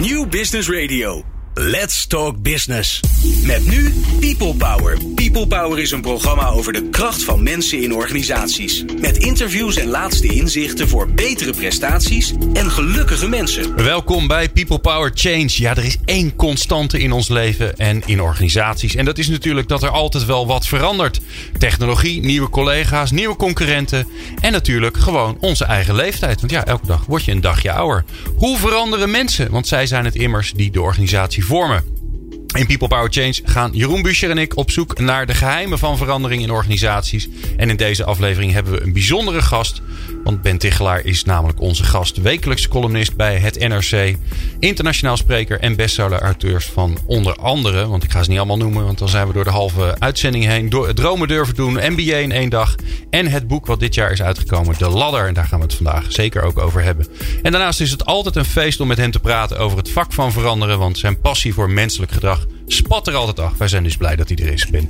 New Business Radio. Let's Talk Business. Met nu People Power. People Power is een programma over de kracht van mensen in organisaties. Met interviews en laatste inzichten voor betere prestaties en gelukkige mensen. Welkom bij People Power Change. Ja, er is één constante in ons leven en in organisaties. En dat is natuurlijk dat er altijd wel wat verandert. Technologie, nieuwe collega's, nieuwe concurrenten. En natuurlijk gewoon onze eigen leeftijd. Want ja, elke dag word je een dagje ouder. Hoe veranderen mensen? Want zij zijn het immers die de organisatie vormen. In People Power Change gaan Jeroen Buscher en ik op zoek naar de geheimen van verandering in organisaties. En in deze aflevering hebben we een bijzondere gast. Want Ben Tichelaar is namelijk onze gast. Wekelijks columnist bij het NRC. Internationaal spreker en bestseller-auteurs van onder andere... want ik ga ze niet allemaal noemen, want dan zijn we door de halve uitzending heen. Door, dromen durven doen, MBA in één dag. En het boek wat dit jaar is uitgekomen, De Ladder. En daar gaan we het vandaag zeker ook over hebben. En daarnaast is het altijd een feest om met hem te praten over het vak van veranderen. Want zijn passie voor menselijk gedrag spat er altijd af. Wij zijn dus blij dat hij er is, Ben.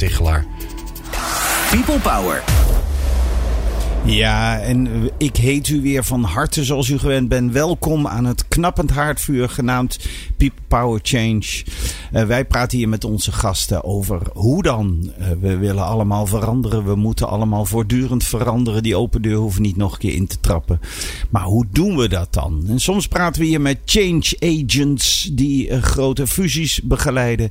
People Power. Ja, en ik heet u weer van harte zoals u gewend bent. Welkom aan het knappend haardvuur genaamd People Power Change. Uh, wij praten hier met onze gasten over hoe dan. Uh, we willen allemaal veranderen. We moeten allemaal voortdurend veranderen. Die open deur hoeven niet nog een keer in te trappen. Maar hoe doen we dat dan? En soms praten we hier met change agents die uh, grote fusies begeleiden.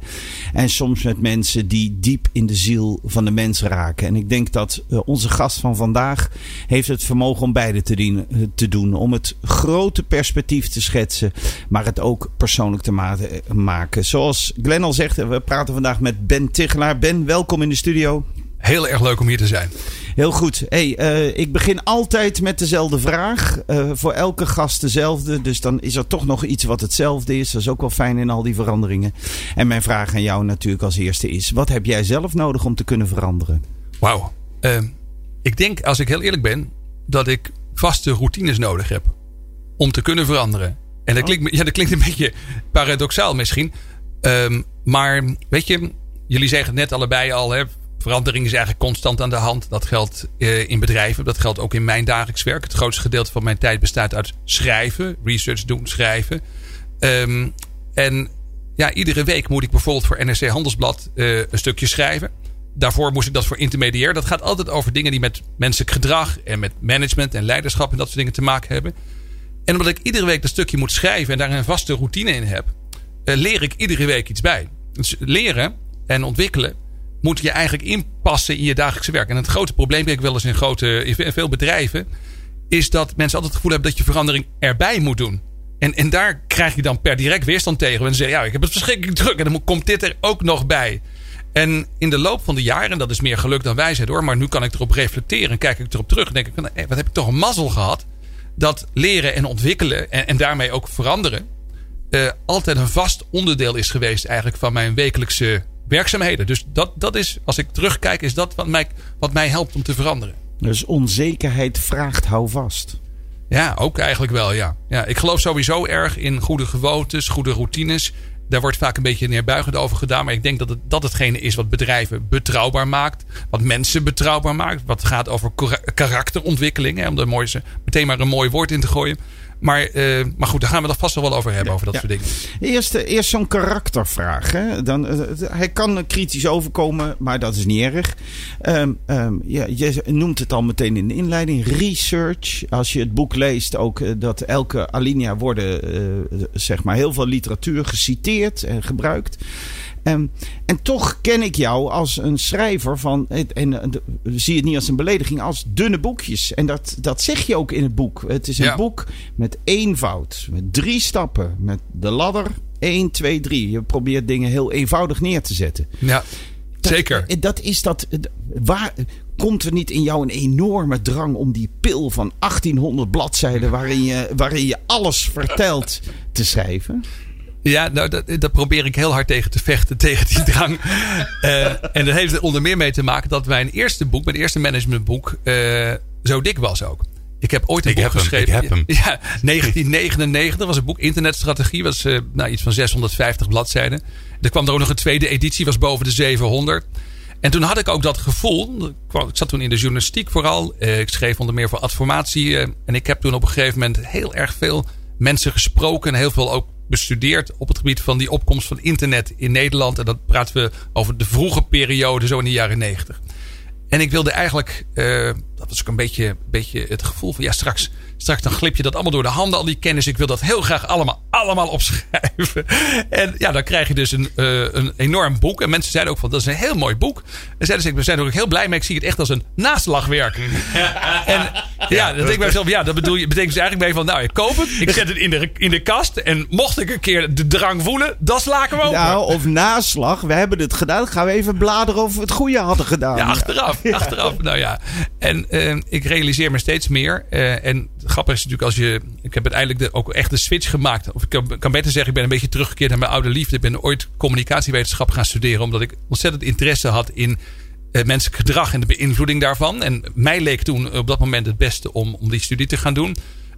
En soms met mensen die diep in de ziel van de mens raken. En ik denk dat onze gast van vandaag heeft het vermogen om beide te, dien, te doen. Om het grote perspectief te schetsen, maar het ook persoonlijk te ma maken. Zoals Glenn al zegt, we praten vandaag met Ben Tichelaar. Ben, welkom in de studio. Heel erg leuk om hier te zijn. Heel goed. Hey, uh, ik begin altijd met dezelfde vraag. Uh, voor elke gast dezelfde. Dus dan is er toch nog iets wat hetzelfde is. Dat is ook wel fijn in al die veranderingen. En mijn vraag aan jou natuurlijk als eerste is: wat heb jij zelf nodig om te kunnen veranderen? Wauw. Uh, ik denk, als ik heel eerlijk ben, dat ik vaste routines nodig heb om te kunnen veranderen. En dat, klinkt, ja, dat klinkt een beetje paradoxaal misschien. Um, maar weet je, jullie zeggen het net allebei al, hè, verandering is eigenlijk constant aan de hand. Dat geldt uh, in bedrijven, dat geldt ook in mijn dagelijks werk. Het grootste gedeelte van mijn tijd bestaat uit schrijven, research doen, schrijven. Um, en ja, iedere week moet ik bijvoorbeeld voor NRC Handelsblad uh, een stukje schrijven daarvoor moest ik dat voor intermediair. Dat gaat altijd over dingen die met menselijk gedrag en met management en leiderschap en dat soort dingen te maken hebben. En omdat ik iedere week dat stukje moet schrijven en daar een vaste routine in heb, uh, leer ik iedere week iets bij. Dus leren en ontwikkelen moet je eigenlijk inpassen in je dagelijkse werk. En het grote probleem, denk ik wel eens in, grote, in veel bedrijven, is dat mensen altijd het gevoel hebben dat je verandering erbij moet doen. En, en daar krijg je dan per direct weerstand tegen. En ze zeggen, ja, ik heb het verschrikkelijk druk en dan komt dit er ook nog bij. En in de loop van de jaren, en dat is meer geluk dan wijsheid hoor, maar nu kan ik erop reflecteren en kijk ik erop terug en denk ik, van, wat heb ik toch een mazzel gehad dat leren en ontwikkelen en, en daarmee ook veranderen uh, altijd een vast onderdeel is geweest eigenlijk van mijn wekelijkse werkzaamheden. Dus dat, dat is, als ik terugkijk, is dat wat mij, wat mij helpt om te veranderen. Dus onzekerheid vraagt houvast. Ja, ook eigenlijk wel, ja. ja. Ik geloof sowieso erg in goede gewoontes, goede routines. Daar wordt vaak een beetje neerbuigend over gedaan. Maar ik denk dat het, dat hetgene is wat bedrijven betrouwbaar maakt. Wat mensen betrouwbaar maakt. Wat gaat over karakterontwikkeling. Hè, om mooi, meteen maar een mooi woord in te gooien. Maar, uh, maar goed, daar gaan we het vast wel over hebben, over dat soort dingen. Eerst, eerst zo'n karaktervraag. Hè? Dan, uh, hij kan kritisch overkomen, maar dat is niet erg. Um, um, ja, je noemt het al meteen in de inleiding. Research. Als je het boek leest, ook uh, dat elke alinea worden zeg maar heel veel literatuur geciteerd en gebruikt. Um, en toch ken ik jou als een schrijver van. En, en zie het niet als een belediging, als dunne boekjes. En dat, dat zeg je ook in het boek. Het is een ja. boek met eenvoud, met drie stappen, met de ladder 1, 2, 3. Je probeert dingen heel eenvoudig neer te zetten. Ja, dat, zeker. Dat is dat. Waar, komt er niet in jou een enorme drang om die pil van 1800 bladzijden. waarin je, waarin je alles vertelt te schrijven? Ja, nou, dat, dat, probeer ik heel hard tegen te vechten, tegen die drang. uh, en dat heeft er onder meer mee te maken dat mijn eerste boek, mijn eerste managementboek, uh, zo dik was ook. Ik heb ooit een ik boek geschreven. Hem, ik heb hem. Ja, 1999 was een boek. Internetstrategie was uh, nou, iets van 650 bladzijden. Er kwam er ook nog een tweede editie, was boven de 700. En toen had ik ook dat gevoel. Ik zat toen in de journalistiek vooral. Ik schreef onder meer voor Adformatie. En ik heb toen op een gegeven moment heel erg veel mensen gesproken. En heel veel ook bestudeerd op het gebied van die opkomst van internet in Nederland. En dat praten we over de vroege periode, zo in de jaren negentig. En ik wilde eigenlijk, uh, dat was ook een beetje, beetje het gevoel van ja, straks Straks dan glip je dat allemaal door de handen, al die kennis. Ik wil dat heel graag allemaal, allemaal opschrijven. En ja, dan krijg je dus een, uh, een enorm boek. En mensen zeiden ook van, dat is een heel mooi boek. En zeiden ze, we zijn er ook heel blij mee. Ik zie het echt als een naslagwerk. en ja, dat denk ik bij mezelf, ja, dat bedoel je, betekent dus eigenlijk bij van, nou, ik koop het. Ik zet het in de, in de kast. En mocht ik een keer de drang voelen, dan sla ik hem open. Nou, of naslag. We hebben het gedaan. gaan we even bladeren of we het goede hadden gedaan. Ja, achteraf. Achteraf, nou ja. En uh, ik realiseer me steeds meer. Uh, en grappig is natuurlijk als je. Ik heb uiteindelijk de, ook echt de switch gemaakt. Of ik kan, kan, beter zeggen, ik ben een beetje teruggekeerd naar mijn oude liefde. Ik ben ooit communicatiewetenschap gaan studeren. Omdat ik ontzettend interesse had in uh, menselijk gedrag en de beïnvloeding daarvan. En mij leek toen op dat moment het beste om, om die studie te gaan doen.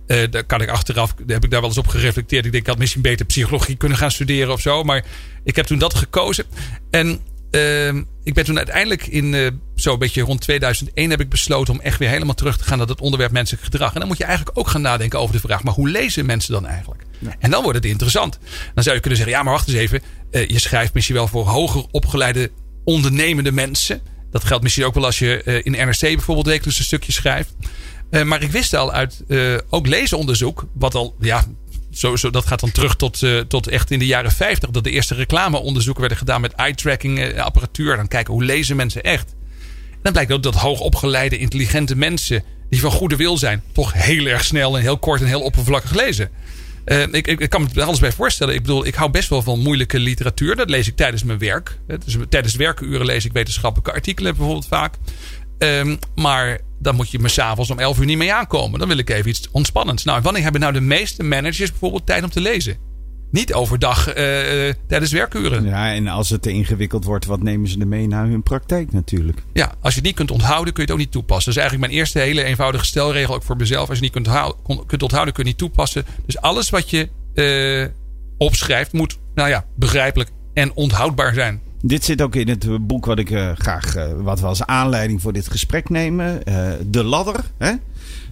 Uh, daar kan ik achteraf, daar heb ik daar wel eens op gereflecteerd. Ik denk, ik had misschien beter psychologie kunnen gaan studeren of zo. Maar ik heb toen dat gekozen. En uh, ik ben toen uiteindelijk in uh, zo'n beetje rond 2001 heb ik besloten om echt weer helemaal terug te gaan naar het onderwerp menselijk gedrag. En dan moet je eigenlijk ook gaan nadenken over de vraag, maar hoe lezen mensen dan eigenlijk? En dan wordt het interessant. Dan zou je kunnen zeggen, ja, maar wacht eens even. Uh, je schrijft misschien wel voor hoger opgeleide ondernemende mensen. Dat geldt misschien ook wel als je uh, in NRC bijvoorbeeld wekelijks een stukje schrijft. maar ik wist al uit ook lezenonderzoek, wat al ja, zo, zo, dat gaat dan terug tot, uh, tot echt in de jaren 50. Dat de eerste reclameonderzoeken werden gedaan met eye-tracking uh, apparatuur. Dan kijken hoe lezen mensen echt. Dan blijkt ook dat hoogopgeleide, intelligente mensen. die van goede wil zijn. toch heel erg snel en heel kort en heel oppervlakkig lezen. Uh, ik, ik, kan me er alles bij voorstellen. Ik bedoel, ik hou best wel van moeilijke literatuur. Dat lees ik tijdens mijn werk. Dus tijdens werkuren lees ik wetenschappelijke artikelen bijvoorbeeld vaak. Um, maar dan moet je me s'avonds om 11 uur niet mee aankomen. Dan wil ik even iets ontspannends. Nou, wanneer hebben nou de meeste managers bijvoorbeeld tijd om te lezen? Niet overdag uh, tijdens werkuren. Ja, en als het te ingewikkeld wordt, wat nemen ze er mee naar hun praktijk natuurlijk? Ja, als je het niet kunt onthouden, kun je het ook niet toepassen. Dat is eigenlijk mijn eerste hele eenvoudige stelregel, ook voor mezelf. Als je niet kunt, kunt onthouden, kun je niet toepassen. Dus alles wat je uh, opschrijft, moet, nou ja, begrijpelijk en onthoudbaar zijn. Dit zit ook in het boek wat ik uh, graag, uh, wat we als aanleiding voor dit gesprek nemen. Uh, de Ladder. Hè?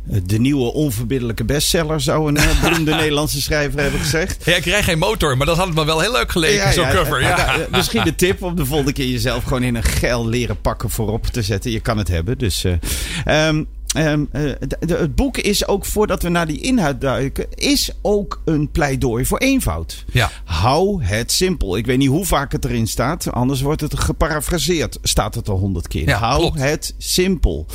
De nieuwe onverbiddelijke bestseller, zou een beroemde Nederlandse schrijver hebben gezegd. Ja, ik krijg geen motor, maar dat had het me wel heel leuk geleken, ja, zo'n ja, cover. Ja. Misschien de tip om de volgende keer jezelf gewoon in een geil leren pakken voorop te zetten. Je kan het hebben, dus... Um, Um, uh, de, de, het boek is ook, voordat we naar die inhoud duiken, is ook een pleidooi voor eenvoud. Ja. Hou het simpel. Ik weet niet hoe vaak het erin staat, anders wordt het geparafraseerd. Staat het al honderd keer. Ja, Hou klopt. het simpel.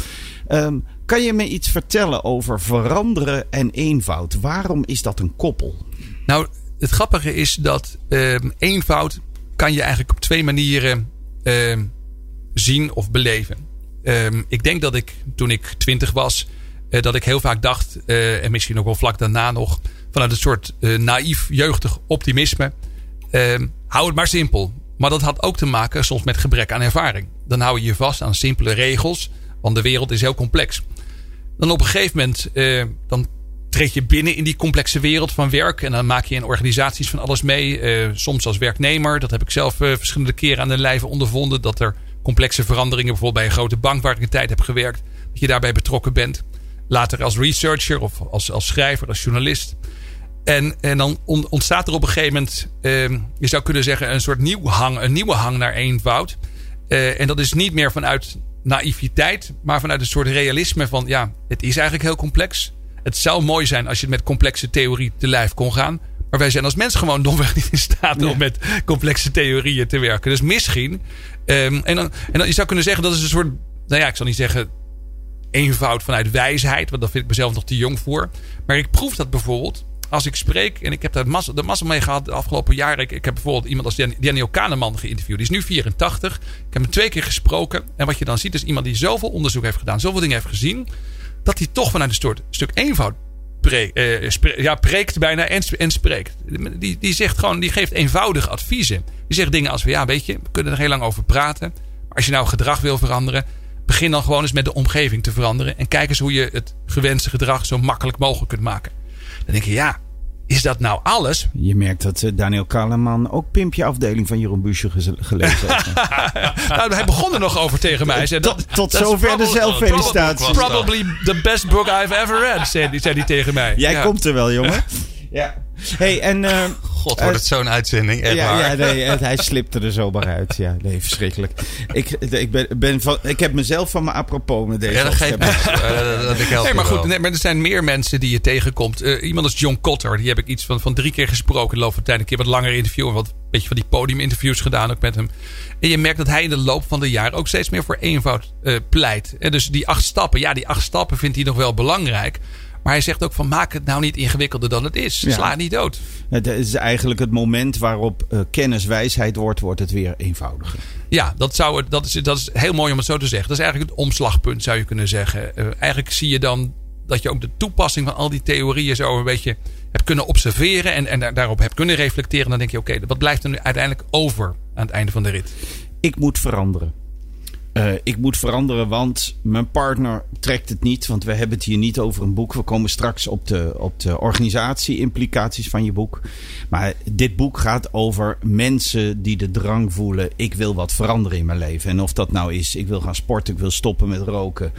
Um, kan je me iets vertellen over veranderen en eenvoud? Waarom is dat een koppel? Nou, het grappige is dat um, eenvoud kan je eigenlijk op twee manieren zien of beleven. Um, ik denk dat ik toen ik twintig was, uh, dat ik heel vaak dacht, uh, en misschien ook wel vlak daarna nog, vanuit een soort uh, naïef jeugdig optimisme. Ehm, hou het maar simpel. Maar dat had ook te maken soms met gebrek aan ervaring. Dan hou je je vast aan simpele regels, want de wereld is heel complex. Dan op een gegeven moment, dan treed je binnen in die complexe wereld van werk. En dan maak je in organisaties van alles mee. soms als werknemer, dat heb ik zelf verschillende keren aan de lijve ondervonden. Dat er complexe veranderingen, bijvoorbeeld bij een grote bank waar ik een tijd heb gewerkt, dat je daarbij betrokken bent. Later als researcher of als, als schrijver, als journalist. En, en dan ontstaat er op een gegeven moment, eh, je zou kunnen zeggen, een soort nieuw hang, een nieuwe hang naar eenvoud. Uh, en dat is niet meer vanuit naïviteit, maar vanuit een soort realisme van, ja, het is eigenlijk heel complex. Het zou mooi zijn als je met complexe theorie te lijf kon gaan. Maar wij zijn als mens gewoon domweg niet in staat om met complexe theorieën te werken. Dus misschien. Um, en, dan, en je zou kunnen zeggen dat is een soort. Nou ja, ik zal niet zeggen eenvoud vanuit wijsheid. Want daar vind ik mezelf nog te jong voor. Maar ik proef dat bijvoorbeeld. Als ik spreek, en ik heb daar de massa mee gehad de afgelopen jaren. Ik, ik heb bijvoorbeeld iemand als Daniel Kahneman geïnterviewd. Die is nu 84. Ik heb hem twee keer gesproken. En wat je dan ziet is iemand die zoveel onderzoek heeft gedaan. Zoveel dingen heeft gezien. Dat hij toch vanuit een soort stuk eenvoud spre, ja, preekt bijna en, en spreekt. Die, die zegt gewoon, die geeft eenvoudige adviezen. Die zegt dingen als van ja, weet je, we kunnen er heel lang over praten. Maar als je nou gedrag wil veranderen, begin dan gewoon eens met de omgeving te veranderen. En kijk eens hoe je het gewenste gedrag zo makkelijk mogelijk kunt maken. Dan denk je, ja, is dat nou alles? Je merkt dat uh, Daniel Kaleman ook Pimpje afdeling van Jeroen Buesje gelezen heeft. nou, hij begon er nog over tegen mij. Zei, tot tot zover de zelffelicitatie. Probably the best book I've ever read, zei, zei hij tegen mij. Jij ja. komt er wel, jongen. ja. Hey, en uh, god, wordt het zo'n uitzending. Echt ja, waar. ja nee, het- hij slipte er zomaar uit. Ja, nee, verschrikkelijk. Ik, ik, ben, ben van, ik heb mezelf van mijn apropos met deze Ja, dat geeft Nee, maar goed, nee, maar er zijn meer mensen die je tegenkomt. Eh, iemand als John Cotter, die heb ik iets van, van drie keer gesproken in de loop van de tijd. Een keer wat langer interview en wat een beetje van die podiuminterviews gedaan ook met hem. En je merkt dat hij in de loop van de jaren ook steeds meer voor eenvoud eh, pleit. En dus die acht stappen, ja, die acht stappen vindt hij nog wel belangrijk. Maar hij zegt ook van maak het nou niet ingewikkelder dan het is. Ja. Sla niet dood. Het is eigenlijk het moment waarop eh, kennis wijsheid wordt, wordt het weer eenvoudiger. Ja, dat, zou het, dat, is, dat is heel mooi om het zo te zeggen. Dat is eigenlijk het omslagpunt, zou je kunnen zeggen. Eh, eigenlijk zie je dan dat je ook de toepassing van al die theorieën zo een beetje hebt kunnen observeren. En, en daar- daarop hebt kunnen reflecteren. Dan denk je, oké, wat blijft er nu uiteindelijk over aan het einde van de rit? Ik moet veranderen. Eh, ik moet veranderen, want mijn partner trekt het niet. Want we hebben het hier niet over een boek. We komen straks op de, op de organisatie-implicaties van je boek. Maar dit boek gaat over mensen die de drang voelen. Ik wil wat veranderen in mijn leven. En of dat nou is, ik wil gaan sporten, ik wil stoppen met roken.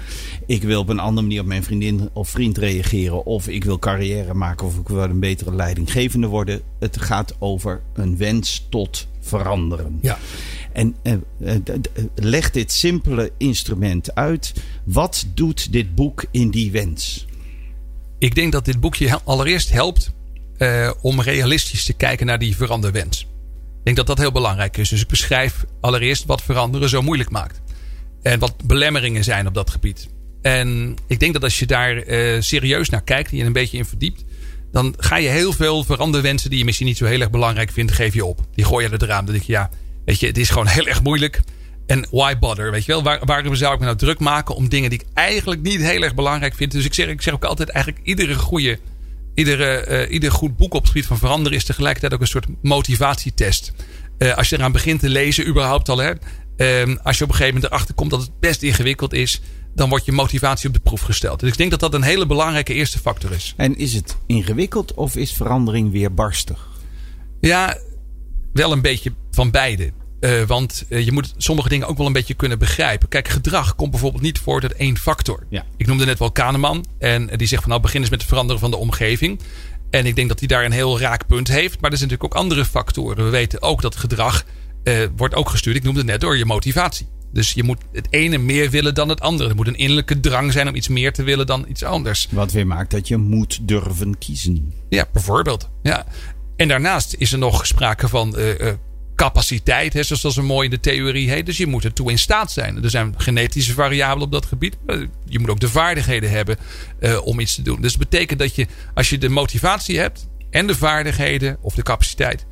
Ik wil op een andere manier op mijn vriendin of vriend reageren. Of ik wil carrière maken of ik wil een betere leidinggevende worden. Het gaat over een wens tot veranderen. Ja. En eh, eh, d- leg dit simpele instrument uit. Wat doet dit boek in die wens? Ik denk dat dit boekje allereerst helpt eh, om realistisch te kijken naar die veranderwens. Ik denk dat dat heel belangrijk is. Dus ik beschrijf allereerst wat veranderen zo moeilijk maakt. En wat belemmeringen zijn op dat gebied. En ik denk dat als je daar eh, serieus naar kijkt en je een beetje in verdiept. Dan ga je heel veel veranderwensen die je misschien niet zo heel erg belangrijk vindt, geef je op. Die gooi je er raam. Dan denk je, ja, weet je, het is gewoon heel erg moeilijk. En why bother? Weet je wel, Waar, waarom zou ik me nou druk maken om dingen die ik eigenlijk niet heel erg belangrijk vind? Dus ik zeg, ik zeg ook altijd eigenlijk iedere goede, iedere, eh, ieder goed boek op het gebied van veranderen is tegelijkertijd ook een soort motivatietest. Eh, als je eraan begint te lezen, überhaupt al, hè, ehm, als je op een gegeven moment erachter komt dat het best ingewikkeld is, dan wordt je motivatie op de proef gesteld. Dus ik denk dat dat een hele belangrijke eerste factor is. En is het ingewikkeld of is verandering weer barstig? Ja, wel een beetje van beide. Eh, want eh, je moet sommige dingen ook wel een beetje kunnen begrijpen. Kijk, gedrag komt bijvoorbeeld niet voort uit één factor. Ja. Ik noemde net wel Kahneman. En die zegt van nou begin eens met het veranderen van de omgeving. En ik denk dat hij daar een heel raak punt heeft. Maar er zijn natuurlijk ook andere factoren. We weten ook dat gedrag eh, wordt ook gestuurd. Ik noemde het net door je motivatie. Dus je moet het ene meer willen dan het andere. Er moet een innerlijke drang zijn om iets meer te willen dan iets anders. Wat weer maakt dat je moet durven kiezen. Ja, bijvoorbeeld. Ja. En daarnaast is er nog sprake van eh, eh, capaciteit, hè, zoals dat mooi in de theorie heet. Dus je moet ertoe in staat zijn. Er zijn genetische variabelen op dat gebied. Eh, Je moet ook de vaardigheden hebben om iets te doen. Dus dat betekent dat je, als je de motivatie hebt en de vaardigheden of de capaciteit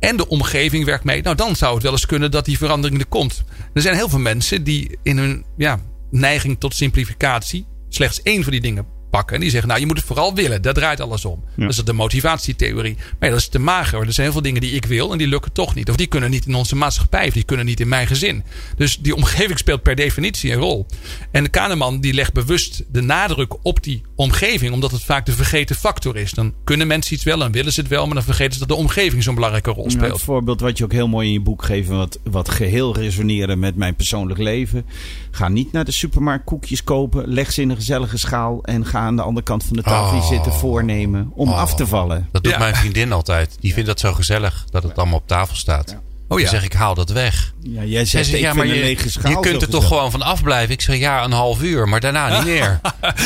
en de omgeving werkt mee, nou dan zou het wel eens kunnen dat die verandering er komt. Er zijn heel veel mensen die in hun ja, neiging tot simplificatie slechts één van die dingen pakken. En die zeggen, nou je moet het vooral willen. Daar draait alles om. Ja. Dat is de motivatietheorie. Maar ja, dat is te mager. Er zijn heel veel dingen die ik wil en die lukken toch niet. Of die kunnen niet in onze maatschappij. Of die kunnen niet in mijn gezin. Dus die omgeving speelt per definitie een rol. En de Kahneman die legt bewust de nadruk op die omgeving. Omdat het vaak de vergeten factor is. Dan kunnen mensen iets wel en willen ze het wel. Maar dan vergeten ze dat de omgeving zo'n belangrijke rol Nou, speelt. het voorbeeld wat je ook heel mooi in je boek geeft, wat, wat geheel resoneerde met mijn persoonlijk leven. Ga niet naar de supermarkt koekjes kopen, leg ze in een gezellige schaal en ga aan de andere kant van de tafel Oh. zitten voornemen om Oh. af te vallen. Dat doet Ja. mijn vriendin altijd. Die vindt dat zo gezellig dat het allemaal op tafel staat. Oh Dan ja. zeg ik, haal dat weg. Ja, jij zegt, zegt, ik ja, vind maar een je, lege schaal je kunt er toch gewoon van afblijven. Ik zeg, ja, een half uur, maar daarna niet meer.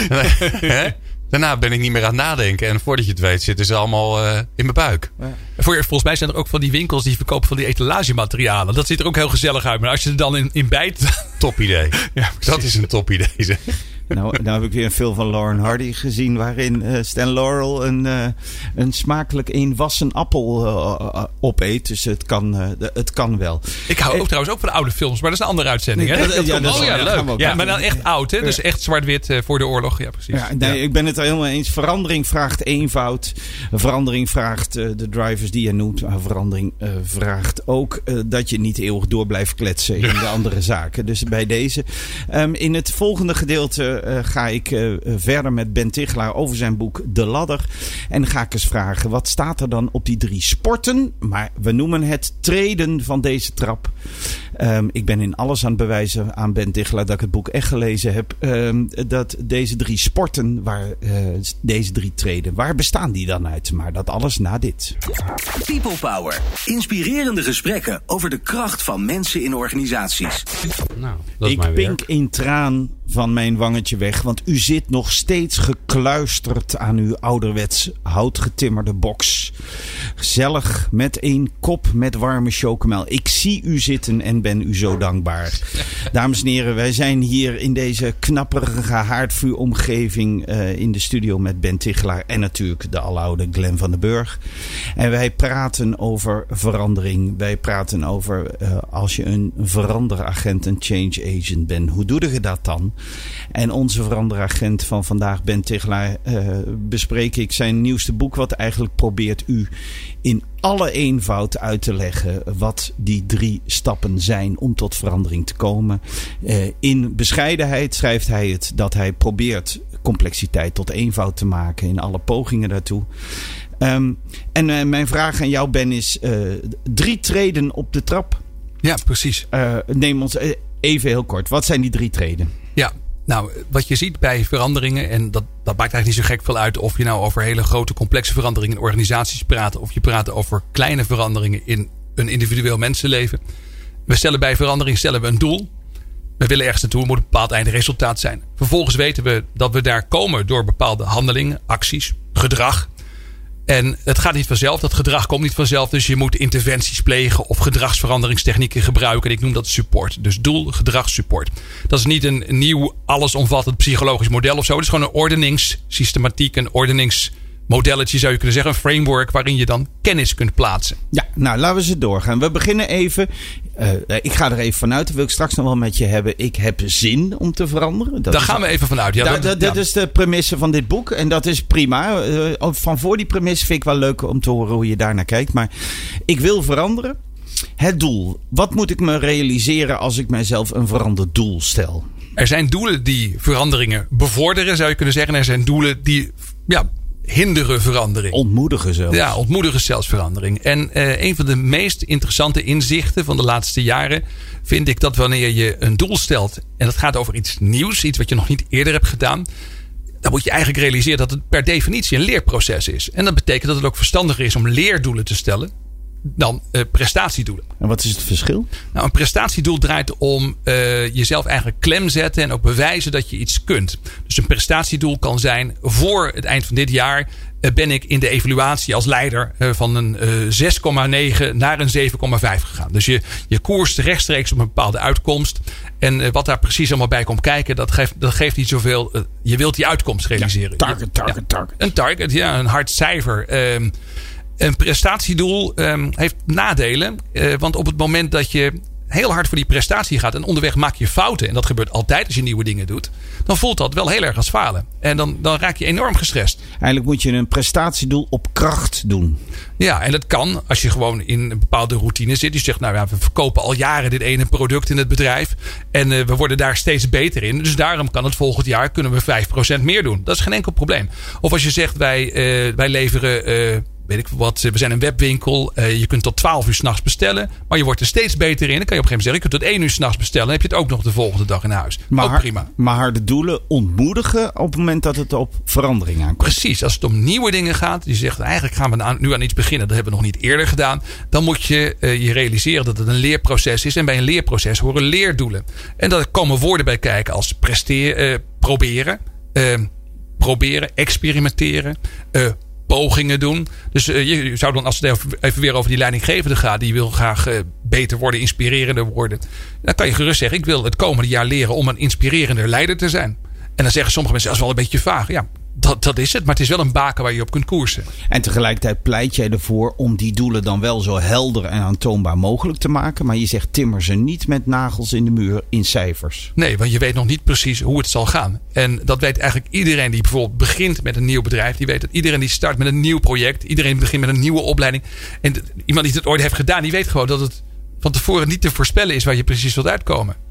Hè? daarna ben ik niet meer aan het nadenken. En voordat je het weet zitten ze allemaal eh, in mijn buik. Voor, volgens mij zijn er ook van die winkels die verkopen van die etalagematerialen. Dat ziet er ook heel gezellig uit. Maar als je er dan in, in bijt. Top idee. Ja, dat is een top idee. zeg. Nou, nou heb ik weer een film van Lauren Hardy gezien waarin eh, Stan Laurel een, eh, een smakelijk een wassen appel eh, opeet. Dus het kan, het kan wel. Ik hou ook trouwens ook van oude films, maar dat is een andere uitzending. Hè? Dat- dat ja, dat oh leuk. Ja, maar dan echt oud, hè? Dus echt zwart-wit voor de oorlog. Ja, precies. Ja, nee, ik ben het er helemaal eens. Verandering vraagt eenvoud. Verandering vraagt de drivers die je noemt. Maar verandering vraagt ook dat je niet eeuwig door blijft kletsen in de andere zaken. Dus bij deze. Ehm, in het volgende gedeelte ga ik eh, verder met Ben Tichelaar over zijn boek De Ladder. En ga ik eens vragen, wat staat er dan op die drie sporten? Maar we noemen het treden van deze trap. Ehm, ik ben in alles aan het bewijzen aan Ben Tichelaar dat ik het boek echt gelezen heb. Ehm, dat deze drie sporten, waar uh, deze drie treden, waar bestaan die dan uit? Maar dat alles na dit. People Power. Inspirerende gesprekken over de kracht van mensen in organisaties. Nou, dat is ik pink in traan van mijn wangetje weg. Want u zit nog steeds gekluisterd aan uw ouderwets houtgetimmerde box. Gezellig met een kop met warme chocomel. Ik zie u zitten en ben u zo dankbaar. Dames en heren, wij zijn hier in deze knapperige haardvuuromgeving uh, in de studio met Ben Tichelaar en natuurlijk de aloude Glen van den Burg. En wij praten over verandering. Wij praten over uh, als je een veranderagent, een change agent bent. Hoe doe je dat dan? En onze veranderagent van vandaag, Ben Tichelaar, uh, bespreek ik zijn nieuwste boek. Wat eigenlijk probeert u in alle eenvoud uit te leggen wat die drie stappen zijn om tot verandering te komen. Uh, in bescheidenheid schrijft hij het dat hij probeert complexiteit tot eenvoud te maken in alle pogingen daartoe. Um, en uh, mijn vraag aan jou, Ben, is drie treden op de trap. Ja, precies. neem ons even heel kort. Wat zijn die drie treden? Nou, wat je ziet bij veranderingen, en dat, dat maakt eigenlijk niet zo gek veel uit of je nou over hele grote complexe veranderingen in organisaties praat, of je praat over kleine veranderingen in een individueel mensenleven. We stellen bij verandering stellen we een doel. We willen ergens naartoe, moet een bepaald eindresultaat zijn. Vervolgens weten we dat we daar komen door bepaalde handelingen, acties, gedrag. En het gaat niet vanzelf, dat gedrag komt niet vanzelf. Dus je moet interventies plegen of gedragsveranderingstechnieken gebruiken. En ik noem dat support. Dus doel, support. Dat is niet een nieuw, allesomvattend psychologisch model of zo. Het is gewoon een ordeningssystematiek, een ordenings modelletje zou je kunnen zeggen. Een framework waarin je dan kennis kunt plaatsen. Ja, nou laten we ze doorgaan. We beginnen even. Uh, ik ga er even vanuit. Dat wil ik straks nog wel met je hebben. Ik heb zin om te veranderen. Dat Daar gaan we even vanuit. Ja, dat, is de premisse van dit boek. En dat is prima. Uh, van voor die premisse vind ik wel leuk om te horen hoe je daarnaar kijkt. Maar ik wil veranderen. Het doel. Wat moet ik me realiseren als ik mijzelf een veranderd doel stel? Er zijn doelen die veranderingen bevorderen, zou je kunnen zeggen. Er zijn doelen die ja, hinderen verandering. Ontmoedigen zelfs. Ja, ontmoedigen zelfs verandering. En uh, een van de meest interessante inzichten van de laatste jaren vind ik dat wanneer je een doel stelt en dat gaat over iets nieuws, iets wat je nog niet eerder hebt gedaan, dan moet je eigenlijk realiseren dat het per definitie een leerproces is. En dat betekent dat het ook verstandiger is om leerdoelen te stellen dan uh, prestatiedoelen. En wat is het verschil? Nou, een prestatiedoel draait om uh, jezelf eigenlijk klem zetten en ook bewijzen dat je iets kunt. Dus een prestatiedoel kan zijn voor het eind van dit jaar uh, ben ik in de evaluatie als leider van een 6,9 naar een 7,5 gegaan. Dus je, je koerst rechtstreeks op een bepaalde uitkomst. En wat daar precies allemaal bij komt kijken, dat geeft, dat geeft niet zoveel. je wilt die uitkomst realiseren. Ja, target, target, ja, target. Een target, ja, een hard cijfer. Ehm, een prestatiedoel um, heeft nadelen. Uh, want op het moment dat je heel hard voor die prestatie gaat en onderweg maak je fouten. En dat gebeurt altijd als je nieuwe dingen doet. Dan voelt dat wel heel erg als falen. En dan, dan raak je enorm gestrest. Eigenlijk moet je een prestatiedoel op kracht doen. Ja, en dat kan als je gewoon in een bepaalde routine zit. Je zegt, nou ja, we verkopen al jaren dit ene product in het bedrijf. En uh, we worden daar steeds beter in. Dus daarom kan het volgend jaar kunnen we 5% meer doen. Dat is geen enkel probleem. Of als je zegt, wij, uh, wij leveren... Uh, weet ik wat, we zijn een webwinkel. Uh, je kunt tot 12 uur s'nachts bestellen. Maar je wordt er steeds beter in. Dan kan je op een gegeven moment zeggen, je kunt tot 1 uur s'nachts bestellen. Dan heb je het ook nog de volgende dag in huis. Maar, ook prima. Maar harde doelen ontmoedigen op het moment dat het op verandering aankomt. Precies. Als het om nieuwe dingen gaat. Je zegt, eigenlijk gaan we nu aan iets beginnen. Dat hebben we nog niet eerder gedaan. Dan moet je uh, je realiseren dat het een leerproces is. En bij een leerproces horen leerdoelen. En daar komen woorden bij kijken als presteren, uh, proberen. proberen, experimenteren, pogingen doen. Dus uh, je zou dan, als het even weer over die leidinggevende gaat, die wil graag uh, beter worden, inspirerender worden. Dan kan je gerust zeggen: Ik wil het komende jaar leren om een inspirerender leider te zijn. En dan zeggen sommige mensen, dat is wel een beetje vaag. Ja, dat, dat is het. Maar het is wel een baken waar je op kunt koersen. En tegelijkertijd pleit jij ervoor om die doelen dan wel zo helder en aantoonbaar mogelijk te maken. Maar je zegt timmer ze niet met nagels in de muur in cijfers. Nee, want je weet nog niet precies hoe het zal gaan. En dat weet eigenlijk iedereen die bijvoorbeeld begint met een nieuw bedrijf. Die weet dat iedereen die start met een nieuw project. Iedereen begint met een nieuwe opleiding. En iemand die het ooit heeft gedaan, die weet gewoon dat het van tevoren niet te voorspellen is waar je precies wilt uitkomen.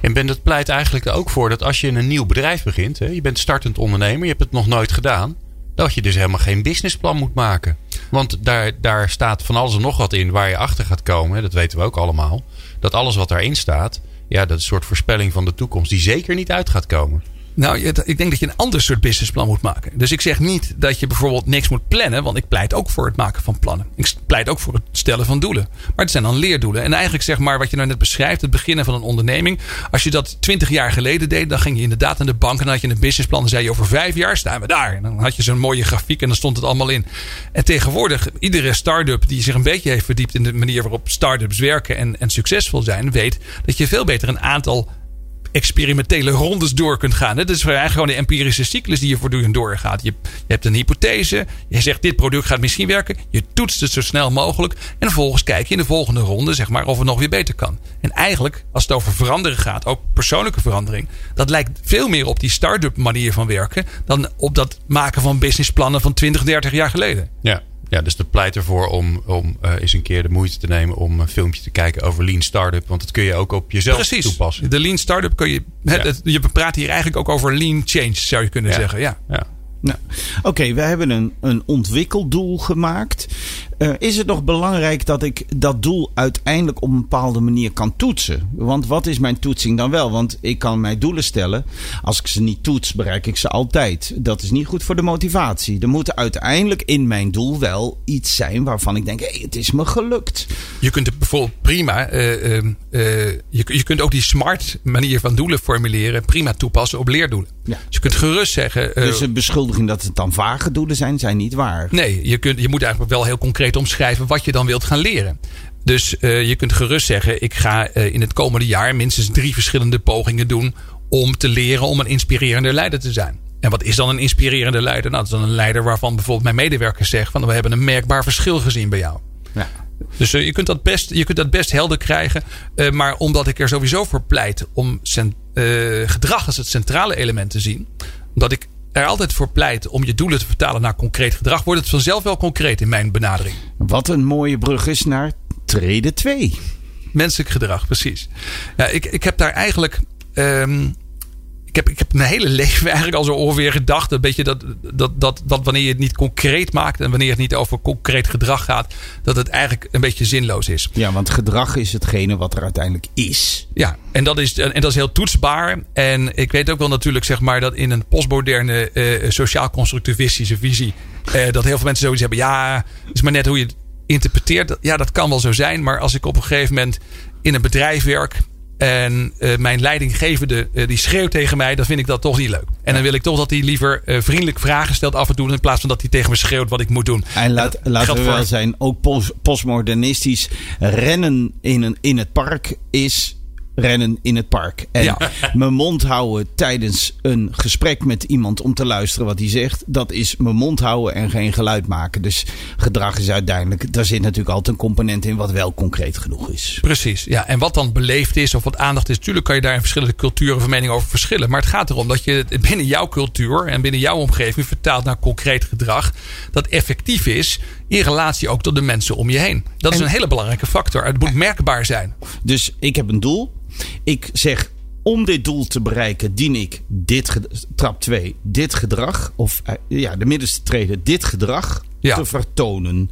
En Ben, dat pleit eigenlijk ook voor dat als je een nieuw bedrijf begint, hè, je bent startend ondernemer, je hebt het nog nooit gedaan, dat je dus helemaal geen businessplan moet maken. Want daar, daar staat van alles en nog wat in waar je achter gaat komen. Dat weten we ook allemaal. Dat alles wat daarin staat, ja, dat is een soort voorspelling van de toekomst die zeker niet uit gaat komen. Nou, ik denk dat je een ander soort businessplan moet maken. Dus ik zeg niet dat je bijvoorbeeld niks moet plannen, want ik pleit ook voor het maken van plannen. Ik pleit ook voor het stellen van doelen. Maar het zijn dan leerdoelen. En eigenlijk zeg maar wat je nou net beschrijft, het beginnen van een onderneming. Als je dat twintig jaar geleden deed, dan ging je inderdaad aan de bank en dan had je een businessplan. Dan zei je over vijf jaar staan we daar. En dan had je zo'n mooie grafiek en dan stond het allemaal in. En tegenwoordig, iedere start-up die zich een beetje heeft verdiept in de manier waarop start-ups werken en, en succesvol zijn, weet dat je veel beter een aantal experimentele rondes door kunt gaan. Dat is eigenlijk gewoon de empirische cyclus die je voortdurend doorgaat. Je, je hebt een hypothese. Je zegt dit product gaat misschien werken. Je toetst het zo snel mogelijk. En vervolgens kijk je in de volgende ronde zeg maar, of het nog weer beter kan. En eigenlijk, als het over veranderen gaat, ook persoonlijke verandering. Dat lijkt veel meer op die start-up manier van werken. Dan op dat maken van businessplannen van 20, 30 jaar geleden. Ja. Ja, dus dat pleit ervoor om, om uh, eens een keer de moeite te nemen om een filmpje te kijken over Lean Startup. Want dat kun je ook op jezelf Precies. toepassen. De Lean Startup kun je. Het, je praat hier eigenlijk ook over Lean Change, zou je kunnen zeggen. Ja. ja. Nou, Oké, we hebben een, een ontwikkeldoel gemaakt. Uh, is het nog belangrijk dat ik dat doel uiteindelijk op een bepaalde manier kan toetsen? Want wat is mijn toetsing dan wel? Want ik kan mijn doelen stellen. Als ik ze niet toets, bereik ik ze altijd. Dat is niet goed voor de motivatie. Er moet uiteindelijk in mijn doel wel iets zijn waarvan ik denk: hé, hey, het is me gelukt. Je kunt het bijvoorbeeld prima. Uh, uh, je, je kunt ook die smart manier van doelen formuleren prima toepassen op leerdoelen. Ja. Dus je kunt gerust zeggen. dus de beschuldiging dat het dan vage doelen zijn, zijn niet waar. Nee, je, kunt, je moet eigenlijk wel heel concreet omschrijven wat je dan wilt gaan leren. Dus uh, je kunt gerust zeggen: ik ga uh, in het komende jaar minstens drie verschillende pogingen doen om te leren om een inspirerende leider te zijn. En wat is dan een inspirerende leider? Nou, dat is dan een leider waarvan bijvoorbeeld mijn medewerkers zeggen: van we hebben een merkbaar verschil gezien bij jou. Ja. Dus uh, je, kunt dat best, je kunt dat best helder krijgen. maar omdat ik er sowieso voor pleit om gedrag als het centrale element te zien. Omdat ik er altijd voor pleit om je doelen te vertalen naar concreet gedrag, wordt het vanzelf wel concreet in mijn benadering. Wat een mooie brug is naar treden 2. Menselijk gedrag, precies. Ja, ik, ik heb daar eigenlijk. Um, heb, ik heb mijn hele leven eigenlijk al zo ongeveer gedacht. Een beetje dat, dat, dat, dat wanneer je het niet concreet maakt en wanneer het niet over concreet gedrag gaat, dat het eigenlijk een beetje zinloos is. Ja, want gedrag is hetgene wat er uiteindelijk is. Ja, en dat is, en dat is heel toetsbaar. En ik weet ook wel natuurlijk, zeg maar, dat in een postmoderne uh, sociaal-constructivistische visie, uh, dat heel veel mensen zoiets hebben. Ja, is maar net hoe je het interpreteert. Ja, dat kan wel zo zijn. Maar als ik op een gegeven moment in een bedrijf werk en uh, mijn leidinggevende uh, die schreeuwt tegen mij, dan vind ik dat toch niet leuk. En dan wil ik toch dat hij liever uh, vriendelijk vragen stelt af en toe. In plaats van dat hij tegen me schreeuwt wat ik moet doen. En laat, laten we wel zijn, ook post postmodernistisch rennen in, een, in het park is rennen in het park. En ja. mijn mond houden tijdens een gesprek met iemand om te luisteren wat hij zegt. Dat is mijn mond houden en geen geluid maken. Dus gedrag is uiteindelijk, daar zit natuurlijk altijd een component in wat wel concreet genoeg is. Precies, ja. En wat dan beleefd is of wat aandacht is. Natuurlijk kan je daar in verschillende culturen van mening over verschillen. Maar het gaat erom dat je binnen jouw cultuur en binnen jouw omgeving vertaalt naar concreet gedrag. Dat effectief is in relatie ook tot de mensen om je heen. Dat is en, een hele belangrijke factor. Het moet merkbaar zijn. Dus ik heb een doel. Ik zeg, om dit doel te bereiken dien ik dit, trap 2, dit gedrag, of ja, de middenste treden, dit gedrag ja. te vertonen.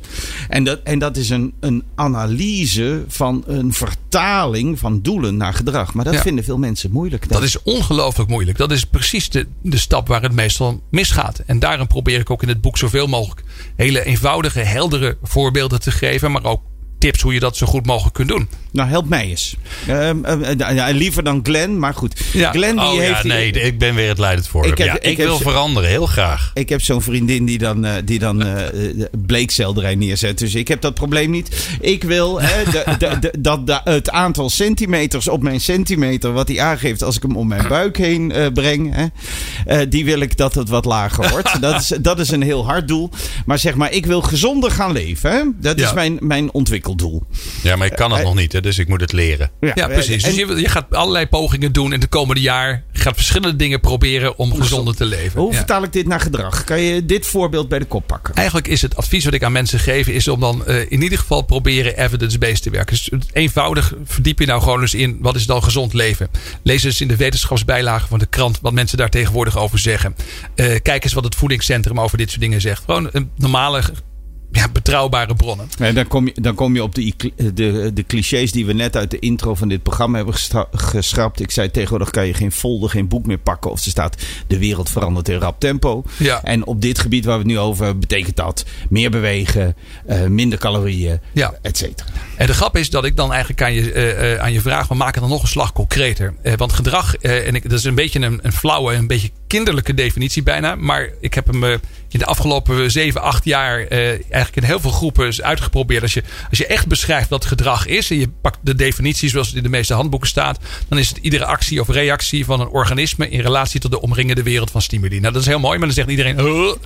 En dat, en dat is een, een analyse van een vertaling van doelen naar gedrag. Maar dat ja. vinden veel mensen moeilijk. Dat is ongelooflijk moeilijk. Dat is precies de, de stap waar het meestal misgaat. En daarom probeer ik ook in het boek zoveel mogelijk hele eenvoudige, heldere voorbeelden te geven. Maar ook tips hoe je dat zo goed mogelijk kunt doen. Nou, help mij eens. Uh, uh, liever dan Glenn, maar goed. Ja. Glenn die oh, heeft... Ja, nee, ik ben weer het leidend voor. Ik, heb, ja, ik, ik wil veranderen, heel graag. Ik heb zo'n vriendin die dan, die dan bleekselderij neerzet. Dus ik heb dat probleem niet. Ik wil hè, de, de, de, dat het aantal centimeters op mijn centimeter... wat hij aangeeft als ik hem om mijn buik heen breng... Hè, die wil ik dat het wat lager wordt. dat, is, dat is een heel hard doel. Maar zeg maar, ik wil gezonder gaan leven. Hè? Dat is mijn, mijn ontwikkeldoel. Ja, maar ik kan het nog niet, hè, dus ik moet het leren. Ja, ja precies. Dus je, je, gaat allerlei pogingen doen in de komende jaar. Je gaat verschillende dingen proberen om gezonder te leven. Hoe vertaal ik dit naar gedrag? Kan je dit voorbeeld bij de kop pakken? Eigenlijk is het advies wat ik aan mensen geef, is om dan uh, in ieder geval proberen evidence-based te werken. Dus eenvoudig verdiep je nou gewoon eens in wat is dan gezond leven. Lees eens in de wetenschapsbijlagen van de krant wat mensen daar tegenwoordig over zeggen. Uh, kijk eens wat het voedingscentrum over dit soort dingen zegt. Gewoon een normale ja, betrouwbare bronnen. En dan kom je, dan kom je op de, de, de clichés die we net uit de intro van dit programma hebben geschrapt. Ik zei tegenwoordig kan je geen folder, geen boek meer pakken. Of er staat de wereld verandert in rap tempo. Ja. En op dit gebied waar we het nu over hebben, betekent dat meer bewegen, uh, minder calorieën, ja. et cetera. En de grap is dat ik dan eigenlijk aan je, uh, uh, aan je vraag, we maken dan nog een slag concreter. want gedrag, en ik, dat is een beetje een, een flauwe, een beetje kinderlijke definitie bijna. Maar ik heb hem in de afgelopen 7, 8 jaar eigenlijk in heel veel groepen uitgeprobeerd. Als je, als je echt beschrijft wat gedrag is en je pakt de definitie zoals het in de meeste handboeken staat, dan is het iedere actie of reactie van een organisme in relatie tot de omringende wereld van stimuli. Nou, dat is heel mooi, maar dan zegt iedereen: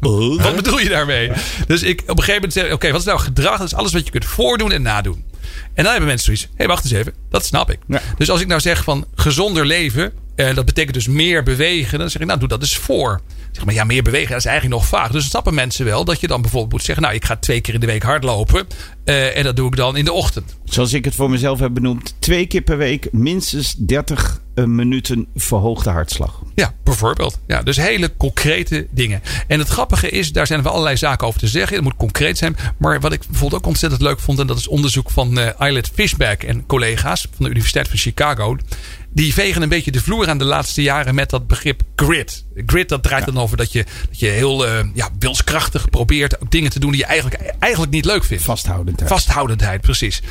wat bedoel je daarmee? Dus ik op een gegeven moment zeg: oké, wat is nou gedrag? Dat is alles wat je kunt voordoen en nadoen. En dan hebben mensen zoiets: hé, hey, wacht eens even, dat snap ik. Dus als ik nou zeg van gezonder leven, en dat betekent dus meer bewegen, dan zeg ik: nou, doe dat eens voor. Zeg maar ja, meer bewegen dat is eigenlijk nog vaag. Dus snappen mensen wel dat je dan bijvoorbeeld moet zeggen: Nou, ik ga twee keer in de week hardlopen. Uh, en dat doe ik dan in de ochtend. Zoals ik het voor mezelf heb benoemd: twee keer per week minstens 30 uh, minuten verhoogde hartslag. Ja, bijvoorbeeld. Ja, dus hele concrete dingen. En het grappige is, daar zijn wel allerlei zaken over te zeggen. Het moet concreet zijn. Maar wat ik bijvoorbeeld ook ontzettend leuk vond, en dat is onderzoek van uh, Eilert Fishback en collega's van de Universiteit van Chicago die vegen een beetje de vloer aan de laatste jaren met dat begrip grit. Grit dat draait dan over dat je, dat je heel uh, ja, wilskrachtig probeert dingen te doen die je eigenlijk, eigenlijk niet leuk vindt. Vasthoudendheid. Vasthoudendheid, precies.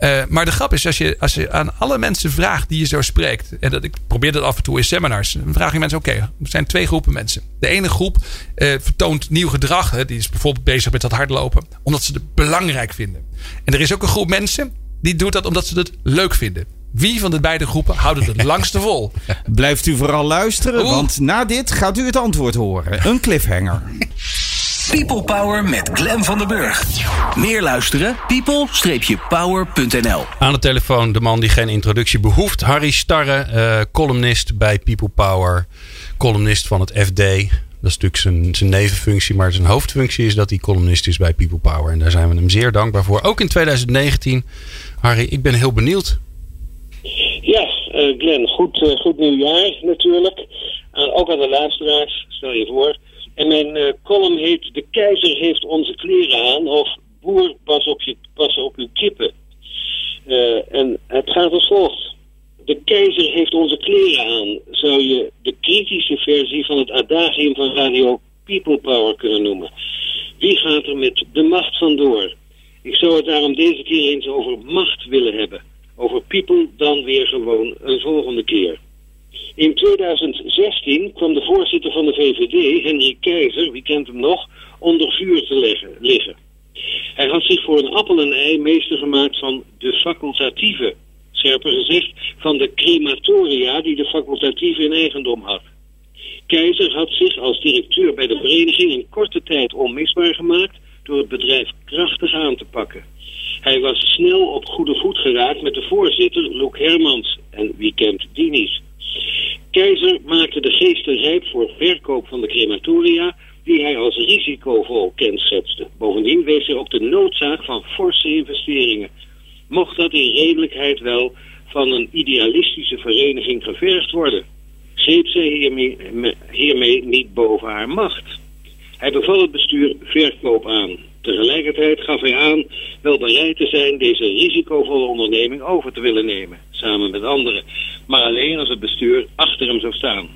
Uh, maar de grap is, als je, als je aan alle mensen vraagt die je zo spreekt. En dat, ik probeer dat af en toe in seminars. Dan vraag je mensen, oké, okay, er zijn twee groepen mensen. De ene groep uh, vertoont nieuw gedrag. Hè, die is bijvoorbeeld bezig met dat hardlopen. Omdat ze het belangrijk vinden. En er is ook een groep mensen die doet dat omdat ze het leuk vinden. Wie van de beide groepen houdt het het langste vol? Blijft u vooral luisteren, want na dit gaat u het antwoord horen. Een cliffhanger. People Power met Glen van den Burg. Meer luisteren? people-power.nl Aan de telefoon de man die geen introductie behoeft. Harry Starre, uh, columnist bij People Power. Columnist van het FD. Dat is natuurlijk zijn, zijn nevenfunctie, maar zijn hoofdfunctie is dat hij columnist is bij People Power. En daar zijn we hem zeer dankbaar voor. Ook in 2019. Harry, ik ben heel benieuwd. Ja, uh, Glenn, goed, uh, goed nieuwjaar natuurlijk. Uh, ook aan de luisteraars, stel je voor. En mijn column heet De keizer heeft onze kleren aan of Boer pas op, je, pas op uw kippen. en het gaat als volgt. De keizer heeft onze kleren aan, zou je de kritische versie van het adagium van Radio People Power kunnen noemen. Wie gaat er met de macht vandoor? Ik zou het daarom deze keer eens over macht willen hebben over people dan weer gewoon een volgende keer. In 2016 kwam de voorzitter van de VVD, Henry Keizer, wie kent hem nog, onder vuur te liggen. Hij had zich voor een appel en ei meester gemaakt van de facultatieve, scherper gezegd, van de crematoria die de facultatieve in eigendom had. Keizer had zich als directeur bij de vereniging in korte tijd onmisbaar gemaakt het bedrijf krachtig aan te pakken. Hij was snel op goede voet geraakt met de voorzitter, Luc Hermans. En wie kent die niet? Keizer maakte de geesten rijp voor verkoop van de crematoria, die hij als risicovol kenschetste. Bovendien wees hij op de noodzaak van forse investeringen. Mocht dat in redelijkheid wel van een idealistische vereniging gevergd worden? Greep zij hiermee niet boven haar macht? Hij beval het bestuur verkoop aan. Tegelijkertijd gaf hij aan wel bereid te zijn deze risicovolle onderneming over te willen nemen, samen met anderen, maar alleen als het bestuur achter hem zou staan.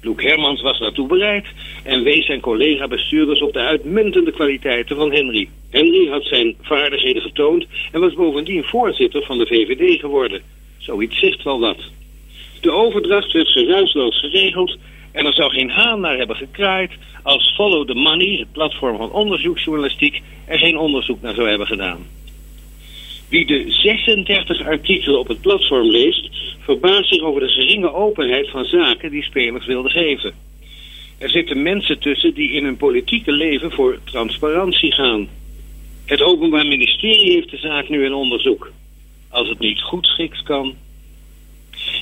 Luc Hermans was daartoe bereid en wees zijn collega-bestuurders op de uitmuntende kwaliteiten van Henry. Henry had zijn vaardigheden getoond en was bovendien voorzitter van de VVD geworden. Zoiets zegt wel wat. De overdracht werd geruisloos geregeld en er zou geen haan naar hebben gekraaid als Follow the Money, het platform van onderzoeksjournalistiek, er geen onderzoek naar zou hebben gedaan. Wie de 36 artikelen op het platform leest, verbaast zich over de geringe openheid van zaken die spelers wilden geven. Er zitten mensen tussen die in hun politieke leven voor transparantie gaan. Het Openbaar Ministerie heeft de zaak nu in onderzoek. Als het niet goed schiks kan,